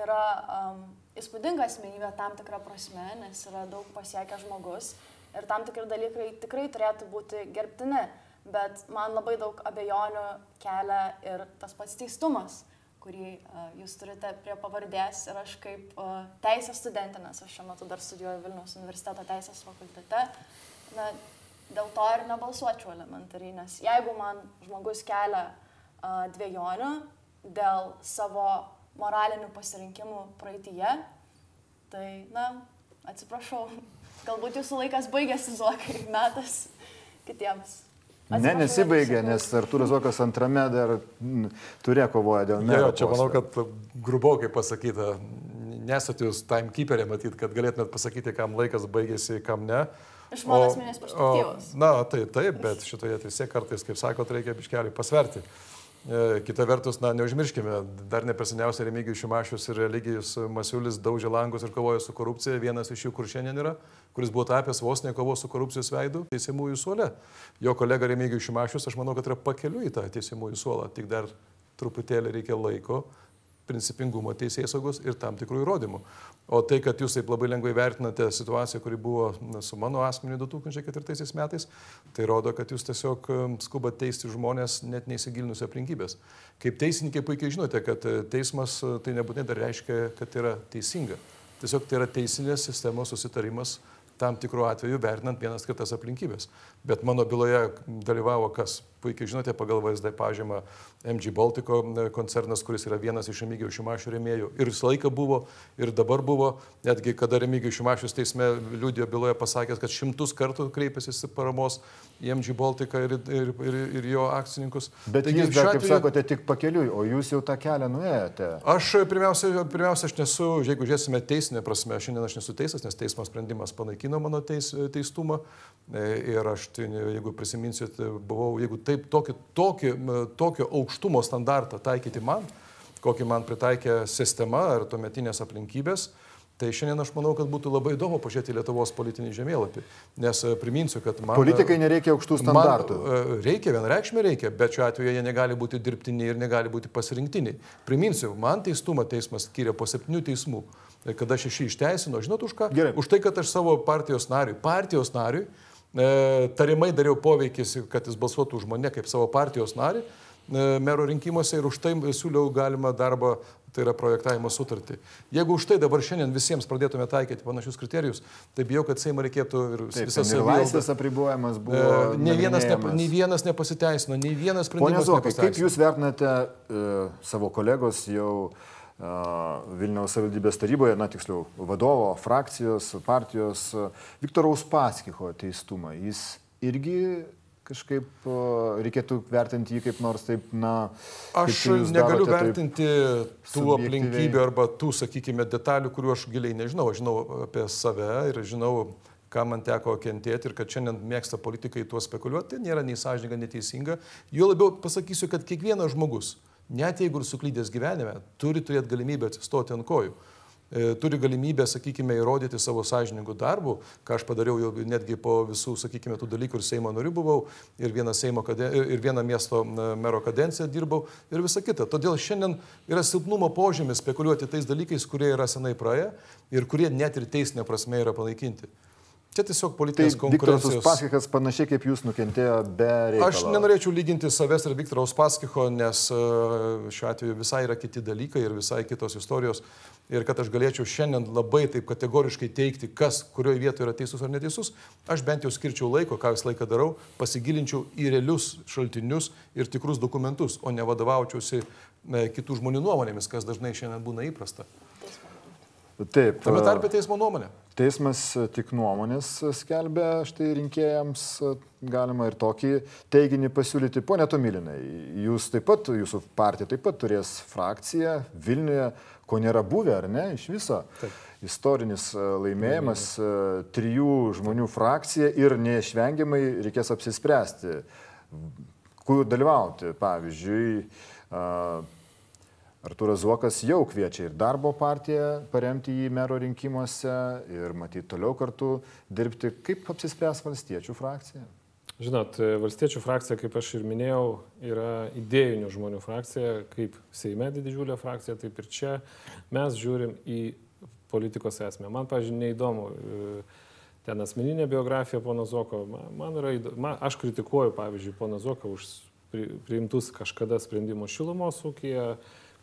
yra um, įspūdinga asmenybė tam tikrą prasme, nes yra daug pasiekęs žmogus ir tam tikri dalykai tikrai turėtų būti gerbtini, bet man labai daug abejonių kelia ir tas pats teistumas kurį uh, jūs turite prie pavardės ir aš kaip uh, teisės studentė, nes aš šiuo metu dar studijuoju Vilniaus universiteto teisės fakultete, na, dėl to ir nebalsuočiau elementariai, nes jeigu man žmogus kelia dviejonių dėl savo moralinių pasirinkimų praeitie. Tai, na, atsiprašau, galbūt jūsų laikas baigėsi, Zokai, metas kitiems. Ne, nesibaigė, nes Artūras Zokas antrame dar turėjo kovoję dėl mero. Ja, čia manau, kad grubokai pasakyta, nesat jūs timekeeperė matyti, kad galėtumėt pasakyti, kam laikas baigėsi, kam ne. Iš mano asmenės perspektyvos. Na, tai taip, bet šitoje teisė kartais, kaip sakot, reikia biškelį pasverti. E, kita vertus, na, neužmirškime, dar neperseniausiai Remigijus Šimašius ir Eligijus Masiulis daužė langus ir kovojo su korupcija. Vienas iš jų, kur šiandien yra, kuris buvo tapęs vos ne kovos su korupcijos veidu, teisimųjų suole. Jo kolega Remigijus Šimašius, aš manau, kad yra pakeliu į tą teisimųjų suolą, tik dar truputėlį reikia laiko principingumo teisės saugos ir tam tikrų įrodymų. O tai, kad jūs taip labai lengvai vertinate situaciją, kuri buvo su mano asmeniu 2004 metais, tai rodo, kad jūs tiesiog um, skubate teisti žmonės net neįsigilinus aplinkybės. Kaip teisininkai puikiai žinote, kad e, teismas e, tai nebūtinai dar reiškia, kad tai yra teisinga. Tiesiog tai yra teisinės sistemos susitarimas tam tikrų atvejų vertinant vienas kitas aplinkybės. Bet mano byloje dalyvavo kas? Puikiai žinote, pagal VSD pažymą MG Baltico koncernas, kuris yra vienas iš Remigijų Šimašių rėmėjų. Ir visą laiką buvo, ir dabar buvo, netgi kada Remigijų Šimašius teisme liūdėjo byloje pasakęs, kad šimtus kartų kreipėsi paramos į MG Baltiką ir, ir, ir, ir jo akcininkus. Bet Taigi, jūs, dar, kaip atveju, sakote, tik pakeliui, o jūs jau tą kelią nuėjote. Aš pirmiausia, pirmiausia aš nesu, jeigu žiūrėsime teisinę prasme, šiandien aš nesu teisas, nes teismo sprendimas panaikino mano teis, teistumą. E, ir aš, tai, jeigu prisiminsit, buvau, jeigu taip tokį, tokį, tokio aukštumo standartą taikyti man, kokį man pritaikė sistema ar tuometinės aplinkybės, Tai šiandien aš manau, kad būtų labai įdomu pažiūrėti Lietuvos politinį žemėlapį. Nes e, priminsiu, kad man... Politikai nereikia aukštų standartų. Man, e, reikia, vienareikšmė reikia, bet šiuo atveju jie negali būti dirbtiniai ir negali būti pasirinktiniai. Priminsiu, man teistumą teismas skiria po septynių teismų. E, kada šeši išteisino, žinot už ką? Gerai. Už tai, kad aš savo partijos nariui, partijos nariui, e, tarimai dariau poveikis, kad jis balsuotų už mane kaip savo partijos narį mero rinkimuose ir už tai siūliau galima darbą tai yra projektavimo sutartį. Jeigu už tai dabar šiandien visiems pradėtume taikyti panašius kriterijus, tai bijau, kad Seimo reikėtų ir Taip, visas laisvės apribojimas buvo. E, nei, vienas ne, nei vienas nepasiteisino, nei vienas sprendimas. Pone Zokai, kaip Jūs vertinate e, savo kolegos jau e, Vilniaus savivaldybės taryboje, na tiksliau, vadovo, frakcijos, partijos Viktoro Uspaskicho teistumą? Jis irgi kažkaip reikėtų vertinti jį kaip nors taip, na. Aš negaliu vertinti tų aplinkybių arba tų, sakykime, detalių, kuriuo aš giliai nežinau. Aš žinau apie save ir žinau, ką man teko kentėti ir kad šiandien mėgsta politikai tuo spekuliuoti, nėra nei sąžininga, nei teisinga. Jo labiau pasakysiu, kad kiekvienas žmogus, net jeigu ir suklydęs gyvenime, turi turėti galimybę atsistoti ant kojų. E, turi galimybę, sakykime, įrodyti savo sąžiningų darbų, ką aš padariau jau netgi po visų, sakykime, tų dalykų ir Seimo narių buvau, ir vieną, Seimo, ir vieną miesto mero kadenciją dirbau, ir visa kita. Todėl šiandien yra silpnumo požymis spekuliuoti tais dalykais, kurie yra senai praėję ir kurie net ir teisinė prasme yra panaikinti. Čia tiesiog politinės tai konkurencijos. Viktoras Uspaskichas panašiai kaip jūs nukentėjo be reikalo. Aš nenorėčiau lyginti savęs ir Viktoro Uspaskicho, nes e, šiuo atveju visai yra kiti dalykai ir visai kitos istorijos. Ir kad aš galėčiau šiandien labai taip kategoriškai teikti, kas kurioje vietoje yra teisus ar neteisus, aš bent jau skirčiau laiko, ką visą laiką darau, pasigilinčiau į realius šaltinius ir tikrus dokumentus, o ne vadovaučiausi e, kitų žmonių nuomonėmis, kas dažnai šiandien būna įprasta. Taip. Tame tarpe teismo nuomonė. Teismas tik nuomonės skelbia štai rinkėjams, galima ir tokį teiginį pasiūlyti. Pone Tomilinai, jūs taip pat, jūsų partija taip pat turės frakciją Vilniuje, ko nėra buvę, ar ne, iš viso. Taip. Istorinis e, laimėjimas, e, trijų žmonių frakcija ir neišvengiamai reikės apsispręsti, kur dalyvauti. Pavyzdžiui, Arturas Zuokas jau kviečia ir darbo partiją paremti jį mero rinkimuose ir matyti toliau kartu dirbti. Kaip apsispręs valstiečių frakcija? Žinot, valstiečių frakcija, kaip aš ir minėjau, yra idėjinių žmonių frakcija, kaip Seime didžiulė frakcija, taip ir čia mes žiūrim į politikos esmę. Man, pažiūrėjau, neįdomu e, ten asmeninė biografija pono Zoko. Man yra įdomu, aš kritikuoju, pavyzdžiui, pono Zoko už priimtus kažkada sprendimus šilumos ūkija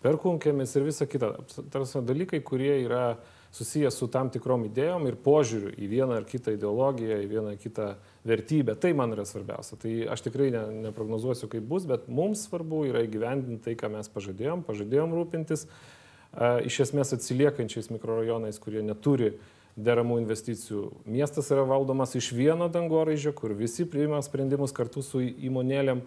perkunkėmis ir visa kita. Tarsi dalykai, kurie yra susijęs su tam tikrom idėjom ir požiūriu į vieną ar kitą ideologiją, į vieną ar kitą vertybę. Tai man yra svarbiausia. Tai aš tikrai ne, neprognozuosiu, kaip bus, bet mums svarbu yra įgyvendinti tai, ką mes pažadėjom. Pažadėjom rūpintis a, iš esmės atsiliekančiais mikrorajonais, kurie neturi deramų investicijų. Miestas yra valdomas iš vieno dangoraižio, kur visi priima sprendimus kartu su įmonėlėm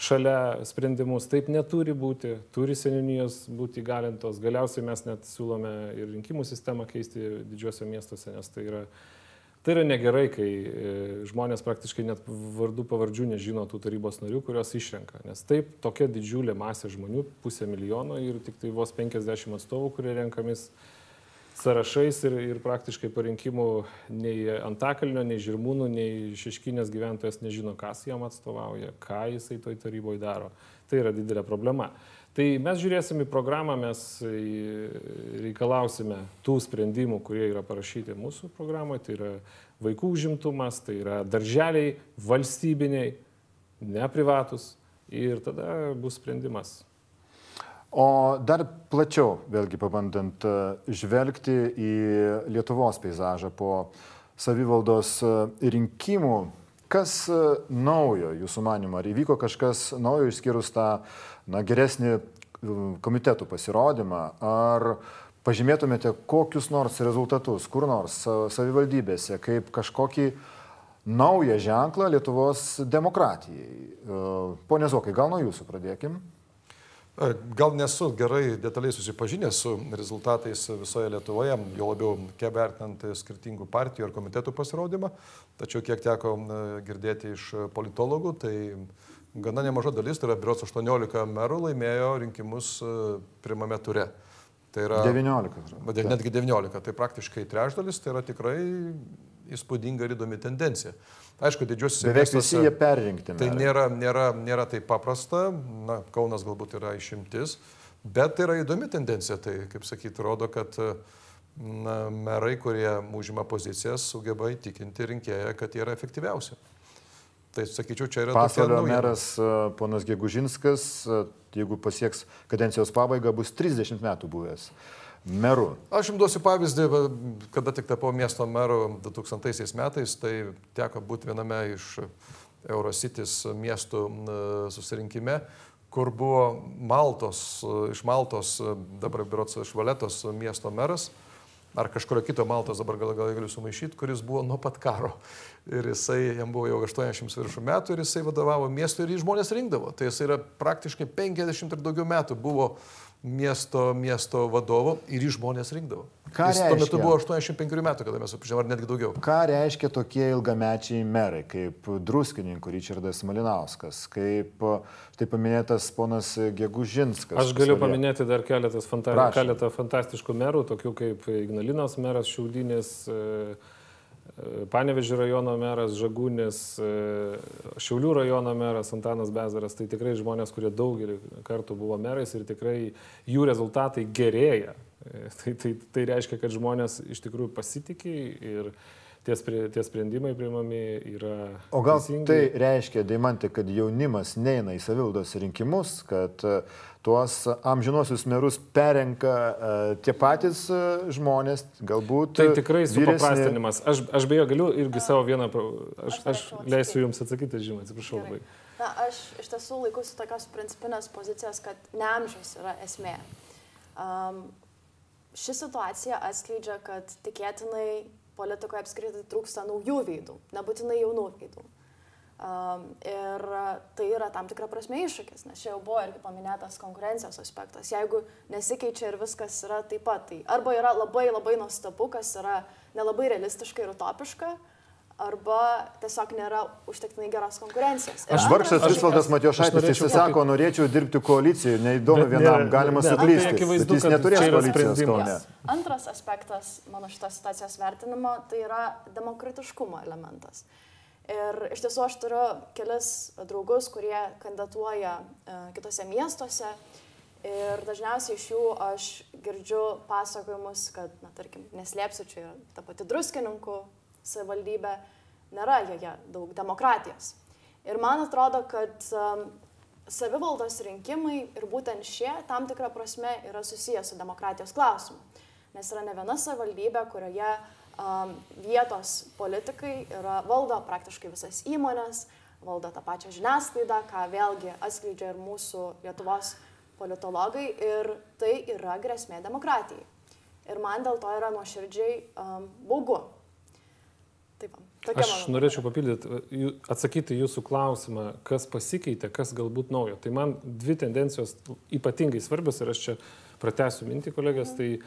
šalia sprendimus. Taip neturi būti, turi seninijos būti įgalintos. Galiausiai mes net siūlome ir rinkimų sistemą keisti didžiuose miestuose, nes tai yra, tai yra negerai, kai e, žmonės praktiškai net vardų pavardžių nežino tų tarybos narių, kurios išrenka. Nes taip, tokia didžiulė masė žmonių, pusė milijono ir tik tai vos 50 atstovų, kurie renkamis sąrašais ir, ir praktiškai po rinkimų nei Antakalnio, nei Žirmūnų, nei Šeškinės gyventojas nežino, kas jam atstovauja, ką jisai toj taryboje daro. Tai yra didelė problema. Tai mes žiūrėsime į programą, mes reikalausime tų sprendimų, kurie yra parašyti mūsų programoje. Tai yra vaikų užimtumas, tai yra darželiai valstybiniai, neprivatus. Ir tada bus sprendimas O dar plačiau, vėlgi pabandant e, žvelgti į Lietuvos peizažą po savivaldos e, rinkimų, kas e, naujo jūsų manimo? Ar įvyko kažkas naujo išskyrus tą na, geresnį komitetų pasirodymą? Ar pažymėtumėte kokius nors rezultatus, kur nors savivaldybėse, kaip kažkokį naują ženklą Lietuvos demokratijai? Pone Zokai, gal nuo jūsų pradėkim? Gal nesu gerai detaliai susipažinęs su rezultatais visoje Lietuvoje, jo labiau kiek vertinant skirtingų partijų ar komitetų pasirodymą, tačiau kiek teko girdėti iš politologų, tai gana nemaža dalis, tai yra biuros 18 merų laimėjo rinkimus pirmame ture. Tai yra 19. Netgi 19, tai praktiškai trečdalis, tai yra tikrai įspūdinga ir įdomi tendencija. Aišku, didžiosiuose Beveik visi jie perrinkti. Tai nėra, nėra, nėra taip paprasta, na, Kaunas galbūt yra išimtis, bet tai yra įdomi tendencija. Tai, kaip sakyti, rodo, kad na, merai, kurie užima pozicijas, sugeba įtikinti rinkėją, kad jie yra efektyviausi. Tai sakyčiau, čia yra Pasaulio meras ponas Gegužinskas, jeigu pasieks kadencijos pabaigą, bus 30 metų buvęs meru? Aš jums duosiu pavyzdį, kada tik tapau miesto meru 2000 metais, tai teko būti viename iš Eurocities miestų susirinkime, kur buvo Maltos, iš Maltos, dabar biurots iš Valetos miesto meras ar kažkurio kito Maltos, dabar gal, gal galiu sumaišyti, kuris buvo nuo pat karo. Ir jisai, jam buvo jau 80 viršų metų ir jisai vadovavo miestui ir jį žmonės rinkdavo. Tai jisai yra praktiškai 50 ir daugiau metų buvo miesto, miesto vadovo ir jį žmonės rinkdavo. Ką Jis reiškia? Tuo metu buvo 85 metų, kada mes apžiūrėjome, ar netgi daugiau. Ką reiškia tokie ilgamečiai merai, kaip druskininkų Richardas Malinauskas, kaip tai paminėtas ponas Gegužinskas? Aš galiu svarė. paminėti dar fanta keletą fantastiškų merų, tokių kaip Ignalinos meras Šiaudinis. E, Panevežį rajono meras Žagūnis, e, Šiaulių rajono meras Antanas Bezaras, tai tikrai žmonės, kurie daugelį kartų buvo merais ir tikrai jų rezultatai gerėja. E, tai, tai, tai reiškia, kad žmonės iš tikrųjų pasitikė ir tie, tie sprendimai priimami yra. O gal teisingi. tai reiškia, Daimantė, kad jaunimas neina į savildos rinkimus, kad uh, tuos amžinosius merus perenka uh, tie patys uh, žmonės, galbūt. Tai tikrai supaprastinimas. Aš, aš beje galiu irgi savo vieną, aš, aš leisiu Jums atsakyti, žinoma, atsiprašau labai. Na, aš iš tiesų laikusi tokios principinės pozicijos, kad ne amžius yra esmė. Um, ši situacija atskleidžia, kad tikėtinai politikoje apskritai trūksta naujų veidų, nebūtinai jaunų veidų. Um, ir tai yra tam tikra prasme iššūkis, nes čia jau buvo irgi paminėtas konkurencijos aspektas. Jeigu nesikeičia ir viskas yra taip pat, tai arba yra labai labai nuostabu, kas yra nelabai realistiška ir utopiška, arba tiesiog nėra užtektinai geros konkurencijos. Ir aš vargšas Visvaldas Matijošaitis, jis sako, norėčiau dirbti koalicijoje, neįdomu vienam, ne, galima ne, suklysti. Tai akivaizdu, jis neturės koalicijos kaune. Antras aspektas mano šitos situacijos vertinimo tai yra demokratiškumo elementas. Ir iš tiesų aš turiu kelis draugus, kurie kandidatuoja e, kitose miestuose. Ir dažniausiai iš jų aš girdžiu pasakojimus, kad, na, tarkim, neslėpsiu, čia yra ta pati druskininkų savivaldybė, nėra joje daug demokratijos. Ir man atrodo, kad um, savivaldos rinkimai ir būtent šie tam tikrą prasme yra susijęs su demokratijos klausimu. Nes yra ne viena savivaldybė, kurioje um, vietos politikai yra, valdo praktiškai visas įmonės, valdo tą pačią žiniasklaidą, ką vėlgi atskleidžia ir mūsų Lietuvos politologai ir tai yra grėsmė demokratijai. Ir man dėl to yra nuoširdžiai um, baugu, Taip. Aš norėčiau papildyti, atsakyti jūsų klausimą, kas pasikeitė, kas galbūt naujo. Tai man dvi tendencijos ypatingai svarbios ir aš čia pratęsiu mintį kolegės. Tai e,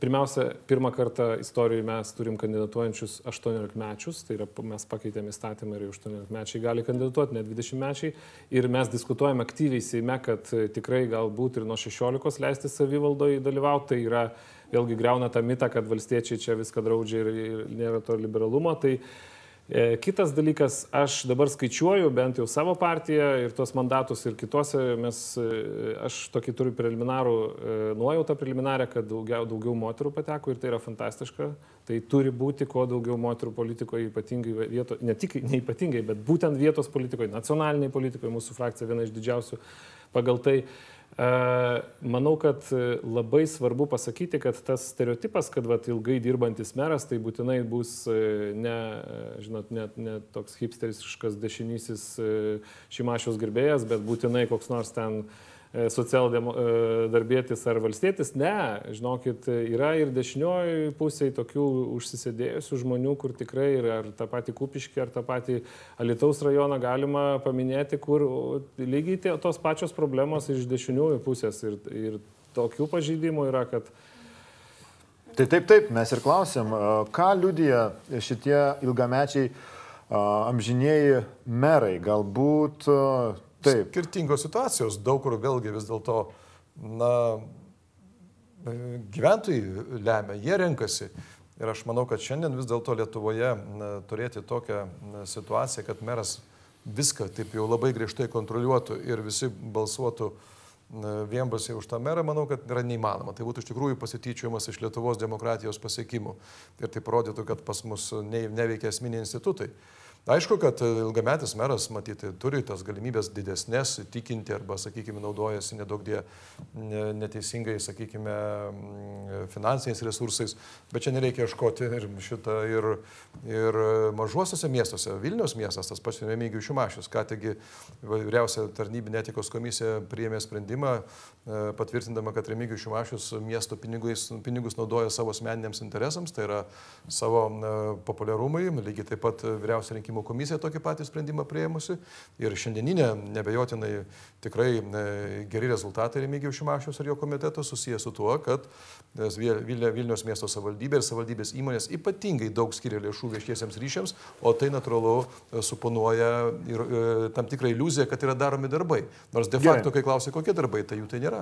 pirmiausia, pirmą kartą istorijoje mes turim kandidatuojančius 18 mečius, tai yra mes pakeitėme įstatymą ir 18 mečiai gali kandidatuoti, ne 20 mečiai. Ir mes diskutuojame aktyviai Seime, kad tikrai galbūt ir nuo 16 leisti savivaldoje dalyvauti. Tai yra vėlgi greuna tą mitą, kad valstiečiai čia viską draudžia ir, ir nėra to liberalumo. Tai e, kitas dalykas, aš dabar skaičiuoju bent jau savo partiją ir tuos mandatus ir kitose, mes, e, aš tokį turiu preliminarų e, nuojautą preliminarę, kad daugiau, daugiau moterų pateko ir tai yra fantastiška. Tai turi būti kuo daugiau moterų politikoje, ypatingai vietos, ne tik ne ypatingai, bet būtent vietos politikoje, nacionaliniai politikoje, mūsų frakcija viena iš didžiausių pagal tai. Manau, kad labai svarbu pasakyti, kad tas stereotipas, kad vat, ilgai dirbantis meras, tai būtinai bus ne, žinot, ne, ne toks hipsteriškas dešinysis šimašios gerbėjas, bet būtinai koks nors ten uh, E, socialdarbėtis e, ar valstietis. Ne, žinokit, yra ir dešinioji pusėje tokių užsisėdėjusių žmonių, kur tikrai ir ar tą patį Kupiškį, ar tą patį Alitaus rajoną galima paminėti, kur lygiai tos pačios problemos iš dešiniųjų pusės ir, ir tokių pažeidimų yra, kad Tai taip, taip, mes ir klausėm, ką liudija šitie ilgamečiai amžinėjai merai, galbūt Taip. skirtingos situacijos, daug kur vėlgi vis dėlto, na, gyventojai lemia, jie renkasi. Ir aš manau, kad šiandien vis dėlto Lietuvoje na, turėti tokią na, situaciją, kad meras viską taip jau labai griežtai kontroliuotų ir visi balsuotų vienbalsiai už tą merą, manau, kad yra neįmanoma. Tai būtų iš tikrųjų pasityčiojimas iš Lietuvos demokratijos pasiekimų. Ir tai parodytų, kad pas mus ne, neveikia esminiai institutai. Aišku, kad ilgametis meras, matyti, turi tas galimybės didesnės, tikinti arba, sakykime, naudojasi nedaug die neteisingai, sakykime, finansiniais resursais, bet čia nereikia ieškoti ir šitą ir, ir mažuosiuose miestuose. Vilnius miestas, tas pats Remigijus Šimašius, ką taigi vyriausia tarnybinė etikos komisija priėmė sprendimą, patvirtindama, kad Remigijus Šimašius miesto pinigus, pinigus naudoja savo asmeniniams interesams, tai yra savo e, populiarumui, lygiai taip pat vyriausia rinkimų komisija tokį patį sprendimą prieimusi ir šiandieninė nebejotinai tikrai e, geri rezultatai Remigijų Šimašiaus ir jo komiteto susijęs su tuo, kad Vilnius miesto savivaldybė ir savivaldybės įmonės ypatingai daug skiria lėšų viešiesiems ryšiams, o tai natūralu e, suponuoja ir e, tam tikrą iliuziją, kad yra daromi darbai. Nors de facto, kai klausia, kokie darbai, tai jų tai nėra.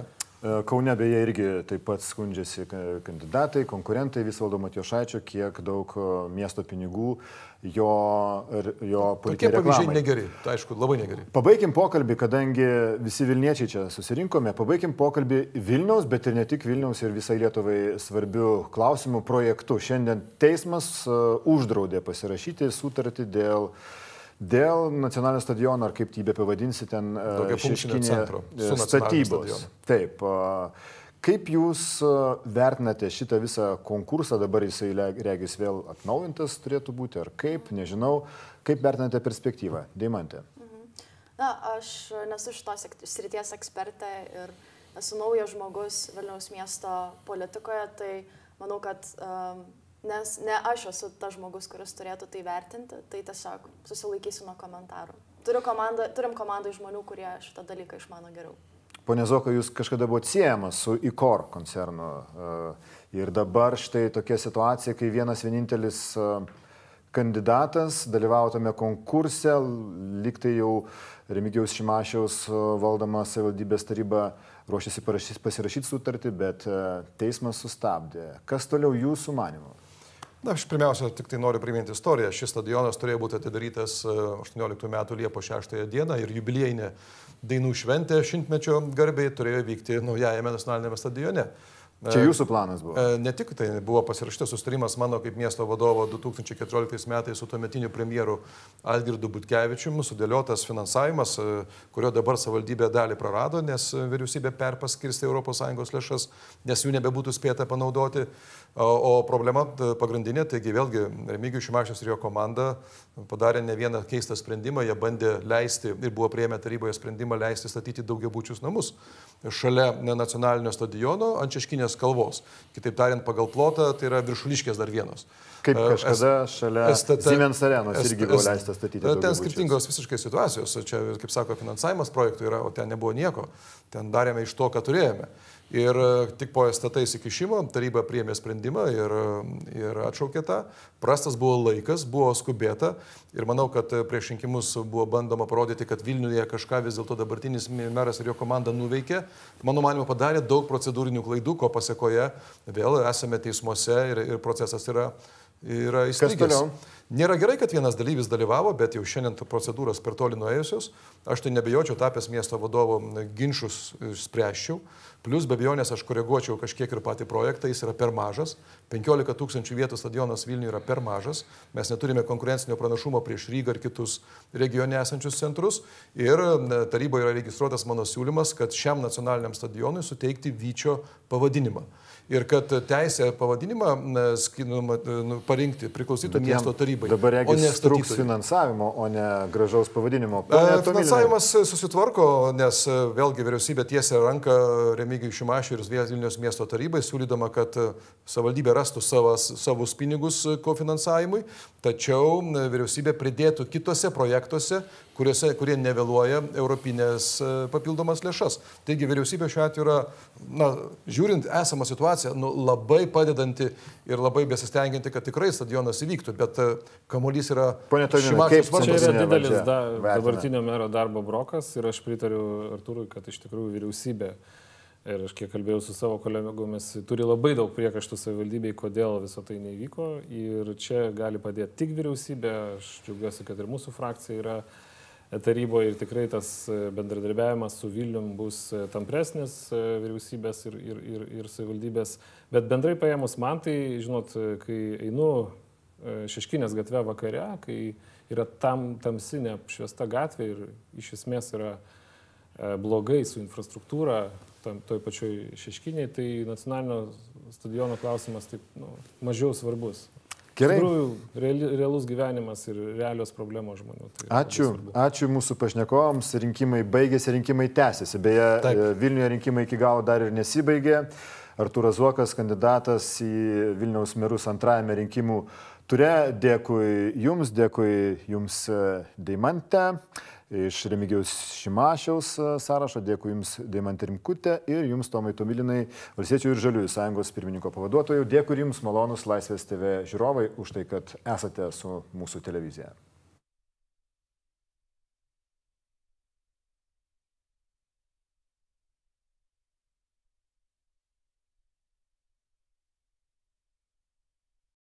Kaune beje irgi taip pat skundžiasi kandidatai, konkurentai Visvaldo Matijošaičio, kiek daug miesto pinigų jo, jo politikai. Tokie pavyzdžiai negeri, tai aišku, labai negeri. Pabaikim pokalbį, kadangi visi Vilniečiai čia susirinkome, pabaikim pokalbį Vilniaus, bet ir ne tik Vilniaus ir visai Lietuvai svarbių klausimų projektų. Šiandien teismas uh, uždraudė pasirašyti sutartį dėl Dėl nacionalinio stadiono, ar kaip jį be pavadinsi, ten uh, šeškinė uh, statybos. Taip. Kaip Jūs vertinate šitą visą konkursą, dabar jisai regis vėl atnaujintas turėtų būti, ar kaip, nežinau, kaip vertinate perspektyvą, Deimantė? Na, aš nesu šitos srities ekspertė ir esu naujas žmogus Vilniaus miesto politikoje, tai manau, kad um, nes ne aš esu tas žmogus, kuris turėtų tai vertinti, tai tiesiog susilaikysiu nuo komentarų. Turiu komandą, turim komandą žmonių, kurie šitą dalyką išmano geriau. Pone Zoko, jūs kažkada buvote siejamas su ICOR koncernu ir dabar štai tokia situacija, kai vienas vienintelis kandidatas dalyvavo tame konkurse, liktai jau Remigiaus Šimašiaus valdoma savivaldybės taryba ruošiasi pasirašyti sutartį, bet teismas sustabdė. Kas toliau jūsų manimo? Na, aš pirmiausia, tik tai noriu priminti istoriją. Šis stadionas turėjo būti atidarytas 18 metų Liepos 6 dieną ir jubiliejinė dainų šventė šimtmečio garbiai turėjo vykti naujajame nacionalinėme stadione. Čia jūsų planas buvo? E, ne tik tai buvo pasirašytas sustarimas mano kaip miesto vadovo 2014 metais su tuometiniu premjeru Algirdu Butkevičiumi, sudėliotas finansavimas, e, kurio dabar savivaldybė dalį prarado, nes vyriausybė perpaskirsti ES lėšas, nes jų nebebūtų spėta panaudoti. O problema pagrindinė, taigi vėlgi Remigijus Šimašius ir jo komanda padarė ne vieną keistą sprendimą, jie bandė leisti ir buvo prieėmę taryboje sprendimą leisti statyti daugiabučius namus šalia nacionalinio stadiono ant Šeškinės kalvos. Kitaip tariant, pagal plotą tai yra viršuliškės dar vienos. Kaip kažkada šalia STT, Siemens arenos irgi buvo leista statyti. Ten skirtingos visiškai situacijos. Čia, kaip sako, finansavimas projektų yra, o ten nebuvo nieko. Ten darėme iš to, ką turėjome. Ir e, tik po STT įsikišimo taryba priėmė sprendimą ir, e, ir atšaukė tą. Prastas buvo laikas, buvo skubėta ir manau, kad e, prieš rinkimus buvo bandoma parodyti, kad Vilniuje kažką vis dėlto dabartinis meras ir jo komanda nuveikė. Mano manimo padarė daug procedūrinių klaidų, ko pasiekoje vėl esame teismuose ir, ir procesas yra, yra įstrigęs. Nėra gerai, kad vienas dalyvis dalyvavo, bet jau šiandien procedūros per toli nuėjusios. Aš tai nebejočiau, tapęs miesto vadovo ginčius spręščiau. Plus be abejonės aš koreguočiau kažkiek ir patį projektą, jis yra per mažas. 15 tūkstančių vietų stadionas Vilniuje yra per mažas. Mes neturime konkurencinio pranašumo prieš Rygą ir kitus regione esančius centrus. Ir taryboje yra registruotas mano siūlymas, kad šiam nacionaliniam stadionui suteikti Vyčio pavadinimą ir kad teisė pavadinimą nu, nu, parinkti priklausytų Bet miesto tarybai. Dabar regis trūks finansavimo, o ne gražaus pavadinimo. Pone, Finansavimas susitvarko, nes e, vėlgi vyriausybė tiesia ranką Remigijui Šimašiui ir Vilnius miesto tarybai, siūlydama, kad e, savivaldybė rastų savas, savus pinigus e, kofinansavimui, tačiau vyriausybė pridėtų kitose projektuose kuriuose, kurie nevėluoja europinės e, papildomas lėšas. Taigi vyriausybė šiuo atveju yra, na, žiūrint esamą situaciją, nu, labai padedanti ir labai besistengianti, kad tikrai stadionas įvyktų, bet e, kamuolys yra... Pone Tonina, kaip čia yra didelis da, dabartinio mero darbo brokas ir aš pritariu Arturui, kad iš tikrųjų vyriausybė Ir aš kiek kalbėjau su savo kolegomis, turi labai daug priekaštų savivaldybei, kodėl viso tai nevyko. Ir čia gali padėti tik vyriausybė. Aš džiaugiuosi, kad ir mūsų frakcija yra taryboje ir tikrai tas e, bendradarbiavimas su Vilnium bus e, tampresnis e, vyriausybės ir, ir, ir, ir savivaldybės. Bet bendrai paėmus man tai, žinot, kai einu Šeškinės gatve vakare, kai yra tam tamsinė apšviesta gatvė ir iš esmės yra blogai su infrastruktūra, tam, toj pačioj Šeškiniai, tai nacionalinio stadiono klausimas taip nu, mažiau svarbus. Gerai. Tikrųjų, reali, realus gyvenimas ir realios problemos žmonių. Tai ačiū, ačiū mūsų pašnekovams. Rinkimai baigėsi, rinkimai tęsiasi. Beje, Taip. E, Vilniuje rinkimai iki galo dar ir nesibaigė. Artūras Zuokas, kandidatas į Vilniaus merus antrajame rinkimų ture. Dėkui Jums, dėkui Jums e, Deimante iš Remigiaus Šimašiaus e, sąrašo. Dėkui Jums, Deimantė Rimkutė ir Jums, Tomai Tomilinai, Valstiečių ir Žaliųjų sąjungos pirmininko pavaduotojų. Dėkui Jums, malonus Laisvės TV žiūrovai, už tai, kad esate su mūsų televizija.